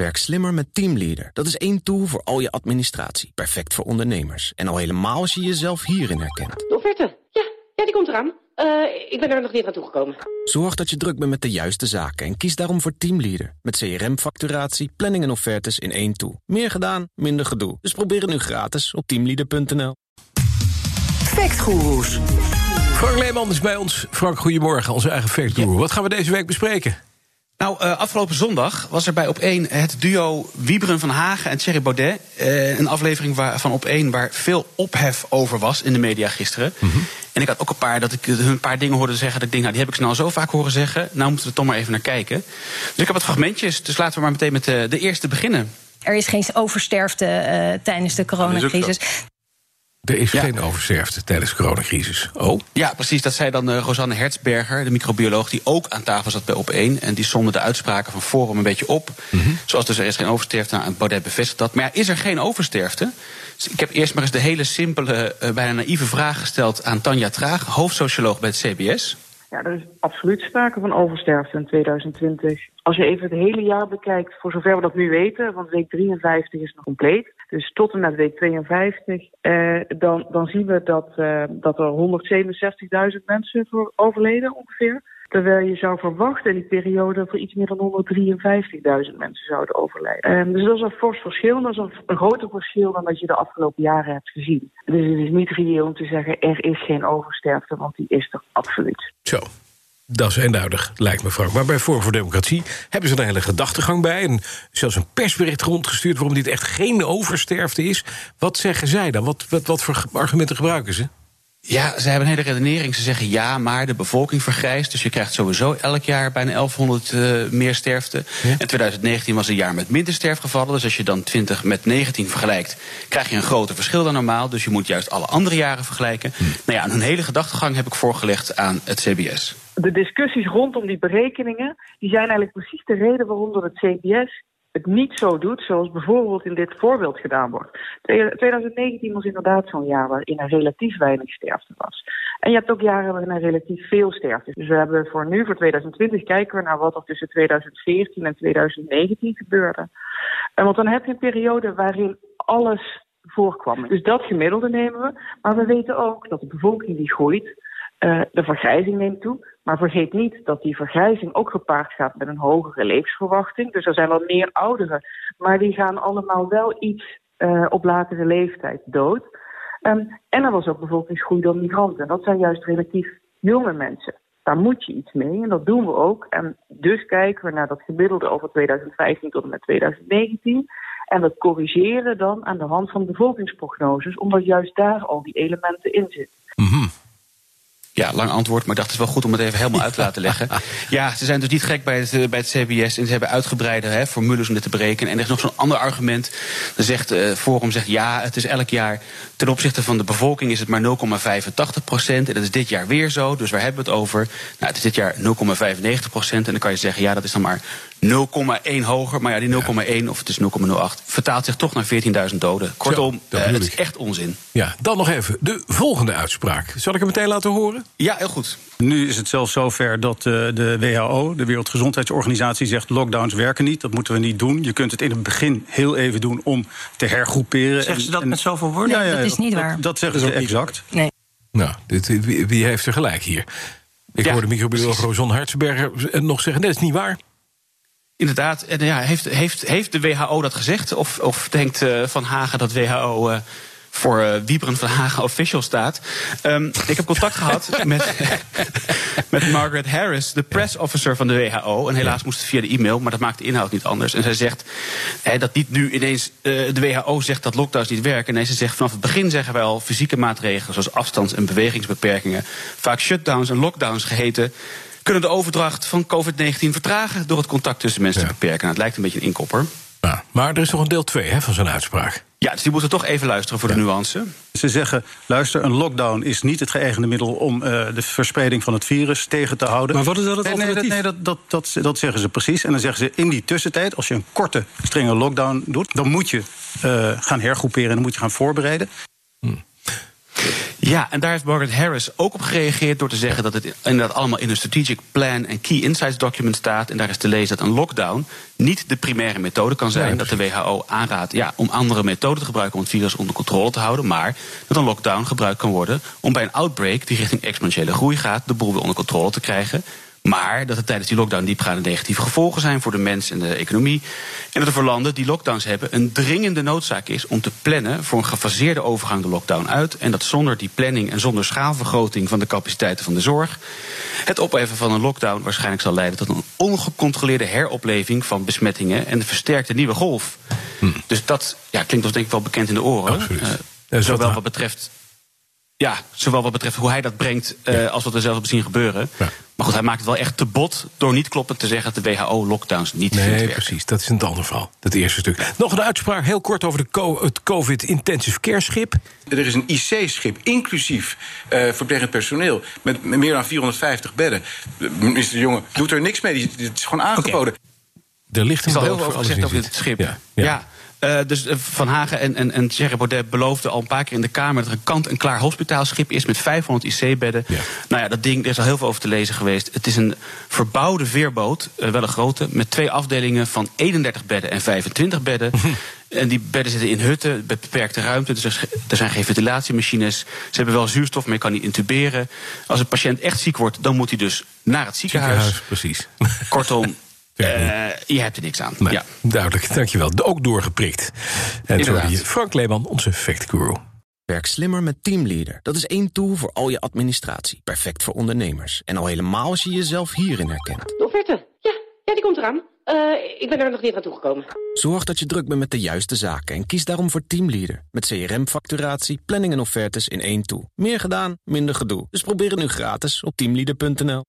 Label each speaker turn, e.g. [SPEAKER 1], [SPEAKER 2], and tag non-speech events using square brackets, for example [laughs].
[SPEAKER 1] Werk slimmer met Teamleader. Dat is één tool voor al je administratie. Perfect voor ondernemers. En al helemaal als je jezelf hierin herkent.
[SPEAKER 2] De offerte. Ja, ja die komt eraan. Uh, ik ben er nog niet aan toegekomen.
[SPEAKER 1] Zorg dat je druk bent met de juiste zaken en kies daarom voor Teamleader. Met CRM-facturatie, planning en offertes in één tool. Meer gedaan, minder gedoe. Dus probeer het nu gratis op teamleader.nl.
[SPEAKER 3] Factgoeroes.
[SPEAKER 4] Frank Leeman is bij ons. Frank, goedemorgen, onze eigen factgoeroe. Wat gaan we deze week bespreken?
[SPEAKER 5] Nou, uh, afgelopen zondag was er bij Op1 het duo Wieberen van Hagen en Thierry Baudet. Uh, een aflevering waar, van Op1 waar veel ophef over was in de media gisteren. Mm -hmm. En ik had ook een paar dat ik hun een paar dingen hoorde zeggen. Dat ik denk, nou, die heb ik snel zo vaak horen zeggen. Nou moeten we er toch maar even naar kijken. Dus ik heb wat fragmentjes, dus laten we maar meteen met de, de eerste beginnen.
[SPEAKER 6] Er is geen oversterfte uh, tijdens de coronacrisis.
[SPEAKER 4] Er is ja. geen oversterfte tijdens de coronacrisis. Oh?
[SPEAKER 5] Ja, precies. Dat zei dan uh, Rosanne Hertzberger, de microbioloog... die ook aan tafel zat bij Op1. En die somde de uitspraken van Forum een beetje op. Mm -hmm. Zoals dus er is geen oversterfte. Nou, Baudet bevestigt dat. Maar ja, is er geen oversterfte? Dus ik heb eerst maar eens de hele simpele, uh, bijna naïeve vraag gesteld... aan Tanja Traag, hoofdsocioloog bij het CBS.
[SPEAKER 7] Ja, er is absoluut sprake van oversterfte in 2020. Als je even het hele jaar bekijkt, voor zover we dat nu weten... want week 53 is nog compleet... Dus tot en met week 52, eh, dan, dan zien we dat, uh, dat er 167.000 mensen voor overleden ongeveer. Terwijl je zou verwachten in die periode voor iets meer dan 153.000 mensen zouden overlijden. Um, dus dat is een fors verschil. Dat is een, groter verschil dan dat je de afgelopen jaren hebt gezien. Dus het is niet reëel om te zeggen er is geen oversterfte, want die is er absoluut.
[SPEAKER 4] Zo. Dat is eenduidig, lijkt me Frank. Maar bij Forum voor Democratie hebben ze een hele gedachtegang bij... en zelfs een persbericht rondgestuurd... waarom dit echt geen oversterfte is. Wat zeggen zij dan? Wat, wat, wat voor argumenten gebruiken ze?
[SPEAKER 5] Ja, ze hebben een hele redenering. Ze zeggen ja, maar de bevolking vergrijst. Dus je krijgt sowieso elk jaar bijna 1100 uh, meer sterfte. Ja? En 2019 was een jaar met minder sterfgevallen. Dus als je dan 20 met 19 vergelijkt, krijg je een groter verschil dan normaal. Dus je moet juist alle andere jaren vergelijken. Hm. Nou ja, en hun hele gedachtegang heb ik voorgelegd aan het CBS.
[SPEAKER 7] De discussies rondom die berekeningen, die zijn eigenlijk precies de reden waarom het CBS het niet zo doet zoals bijvoorbeeld in dit voorbeeld gedaan wordt. 2019 was inderdaad zo'n jaar waarin er relatief weinig sterfte was. En je hebt ook jaren waarin er relatief veel sterfte is. Dus we hebben voor nu, voor 2020, kijken we naar wat er tussen 2014 en 2019 gebeurde. En want dan heb je een periode waarin alles voorkwam. Dus dat gemiddelde nemen we. Maar we weten ook dat de bevolking die groeit, uh, de vergrijzing neemt toe. Maar vergeet niet dat die vergrijzing ook gepaard gaat met een hogere levensverwachting. Dus er zijn wel meer ouderen, maar die gaan allemaal wel iets uh, op latere leeftijd dood. Um, en er was ook bevolkingsgroei door migranten. Dat zijn juist relatief jonge mensen. Daar moet je iets mee en dat doen we ook. En dus kijken we naar dat gemiddelde over 2015 tot en met 2019. En dat corrigeren dan aan de hand van bevolkingsprognoses, omdat juist daar al die elementen in zitten.
[SPEAKER 5] Ja, lang antwoord, maar ik dacht het is wel goed om het even helemaal uit te laten leggen. [laughs] Ja, ze zijn dus niet gek bij het, bij het CBS en ze hebben uitgebreide hè, formules om dit te berekenen. En er is nog zo'n ander argument. Dan zegt uh, Forum zegt ja, het is elk jaar ten opzichte van de bevolking is het maar 0,85 procent. En dat is dit jaar weer zo. Dus waar hebben we het over? Nou, het is dit jaar 0,95 procent. En dan kan je zeggen, ja, dat is dan maar 0,1 hoger. Maar ja, die 0,1 of het is 0,08 vertaalt zich toch naar 14.000 doden. Kortom, Zo, uh, het is echt onzin.
[SPEAKER 4] Ja, dan nog even de volgende uitspraak. Zal ik hem meteen laten horen?
[SPEAKER 5] Ja, heel goed.
[SPEAKER 8] Nu is het zelfs zover dat uh, de WHO, de Wereldgezondheidsorganisatie, zegt lockdowns werken niet. Dat moeten we niet doen. Je kunt het in het begin heel even doen om te hergroeperen.
[SPEAKER 9] Zeggen ze dat en, met zoveel woorden?
[SPEAKER 8] Ja, ja,
[SPEAKER 6] dat is niet waar.
[SPEAKER 8] Dat, dat zeggen ze exact.
[SPEAKER 6] Nee.
[SPEAKER 4] Nou, dit, wie, wie heeft er gelijk hier? Ik ja, hoorde microbioloog Roson Hartsberger nog zeggen: dat is niet waar.
[SPEAKER 5] Inderdaad, en ja, heeft, heeft, heeft de WHO dat gezegd? Of, of denkt uh, Van Hagen dat WHO uh, voor uh, Wieberen van Hagen official staat? Um, ik heb contact [laughs] gehad met, [laughs] met Margaret Harris, de press officer van de WHO. En helaas moest het via de e-mail, maar dat maakt de inhoud niet anders. En zij zegt hè, dat niet nu ineens de WHO zegt dat lockdowns niet werken. Nee, ze zegt vanaf het begin zeggen wij al fysieke maatregelen zoals afstands- en bewegingsbeperkingen, vaak shutdowns en lockdowns geheten kunnen de overdracht van COVID-19 vertragen door het contact tussen mensen ja. te beperken. Nou, het lijkt een beetje een inkopper.
[SPEAKER 4] Ja, maar er is nog een deel 2 van zijn uitspraak.
[SPEAKER 5] Ja, dus die moeten toch even luisteren voor ja. de nuance.
[SPEAKER 8] Ze zeggen, luister, een lockdown is niet het geëigende middel... om uh, de verspreiding van het virus tegen te houden.
[SPEAKER 9] Maar wat is dat het
[SPEAKER 8] nee, alternatief? Nee, dat, dat, dat, dat, zeggen ze precies. En dan zeggen ze, in die tussentijd, als je een korte, strenge lockdown doet... dan moet je uh, gaan hergroeperen en dan moet je gaan voorbereiden.
[SPEAKER 4] Hm.
[SPEAKER 5] Ja, en daar heeft Margaret Harris ook op gereageerd door te zeggen dat het inderdaad allemaal in een strategic plan en key insights document staat. En daar is te lezen dat een lockdown niet de primaire methode kan zijn. dat de WHO aanraadt ja, om andere methoden te gebruiken om het virus onder controle te houden. Maar dat een lockdown gebruikt kan worden om bij een outbreak die richting exponentiële groei gaat, de boel weer onder controle te krijgen. Maar dat er tijdens die lockdown diepgaande negatieve gevolgen zijn voor de mens en de economie. En dat er voor landen die lockdowns hebben een dringende noodzaak is om te plannen voor een gefaseerde overgang de lockdown uit. En dat zonder die planning en zonder schaalvergroting van de capaciteiten van de zorg. het opheffen van een lockdown waarschijnlijk zal leiden tot een ongecontroleerde heropleving van besmettingen en een versterkte nieuwe golf. Hm. Dus dat ja, klinkt ons denk ik wel bekend in de oren. Uh, zowel wat betreft ja, zowel wat betreft hoe hij dat brengt uh, als wat we zelf hebben zien gebeuren. Ja. Maar goed, hij maakt het wel echt te bot door niet kloppend te zeggen dat de WHO-lockdowns niet
[SPEAKER 4] nee,
[SPEAKER 5] vindt
[SPEAKER 4] Nee, precies. Dat is een ander verhaal. Dat eerste stuk. Nog een uitspraak heel kort over de het COVID Intensive Care schip.
[SPEAKER 3] Er is een IC-schip, inclusief uh, verplegend personeel, met meer dan 450 bedden. Minister De Jonge doet er niks mee. Het is gewoon aangeboden.
[SPEAKER 4] Okay. Er ligt een
[SPEAKER 5] is al heel veel over gezegd over dit schip.
[SPEAKER 4] ja. ja.
[SPEAKER 5] ja. Uh, dus Van Hagen en, en, en Thierry Baudet beloofden al een paar keer in de Kamer... dat er een kant-en-klaar hospitaalschip is met 500 IC-bedden. Ja. Nou ja, dat ding, er is al heel veel over te lezen geweest. Het is een verbouwde veerboot, uh, wel een grote... met twee afdelingen van 31 bedden en 25 bedden. [laughs] En die bedden zitten in hutten, met beperkte ruimte. Dus er zijn geen ventilatiemachines. Ze hebben wel zuurstof, maar je kan niet intuberen. Als een patiënt echt ziek wordt, dan moet hij dus naar het ziekenhuis. ziekenhuis
[SPEAKER 4] precies.
[SPEAKER 5] Kortom, [laughs] uh, je hebt er niks aan.
[SPEAKER 4] Nee,
[SPEAKER 5] ja.
[SPEAKER 4] Duidelijk, dankjewel. Ook doorgeprikt. En sorry, Frank Leeman, onze fact guru.
[SPEAKER 1] Werk slimmer met Teamleader. Dat is één tool voor al je administratie. Perfect voor ondernemers. En al helemaal als je jezelf hierin herkent.
[SPEAKER 2] De offerte. Ja, ja die komt eraan. Uh, ik ben er nog niet aan toegekomen.
[SPEAKER 1] Zorg dat je druk bent met de juiste zaken en kies daarom voor Teamleader. Met CRM-facturatie, planning en offertes in één tool. Meer gedaan, minder gedoe. Dus probeer het nu gratis op teamleader.nl.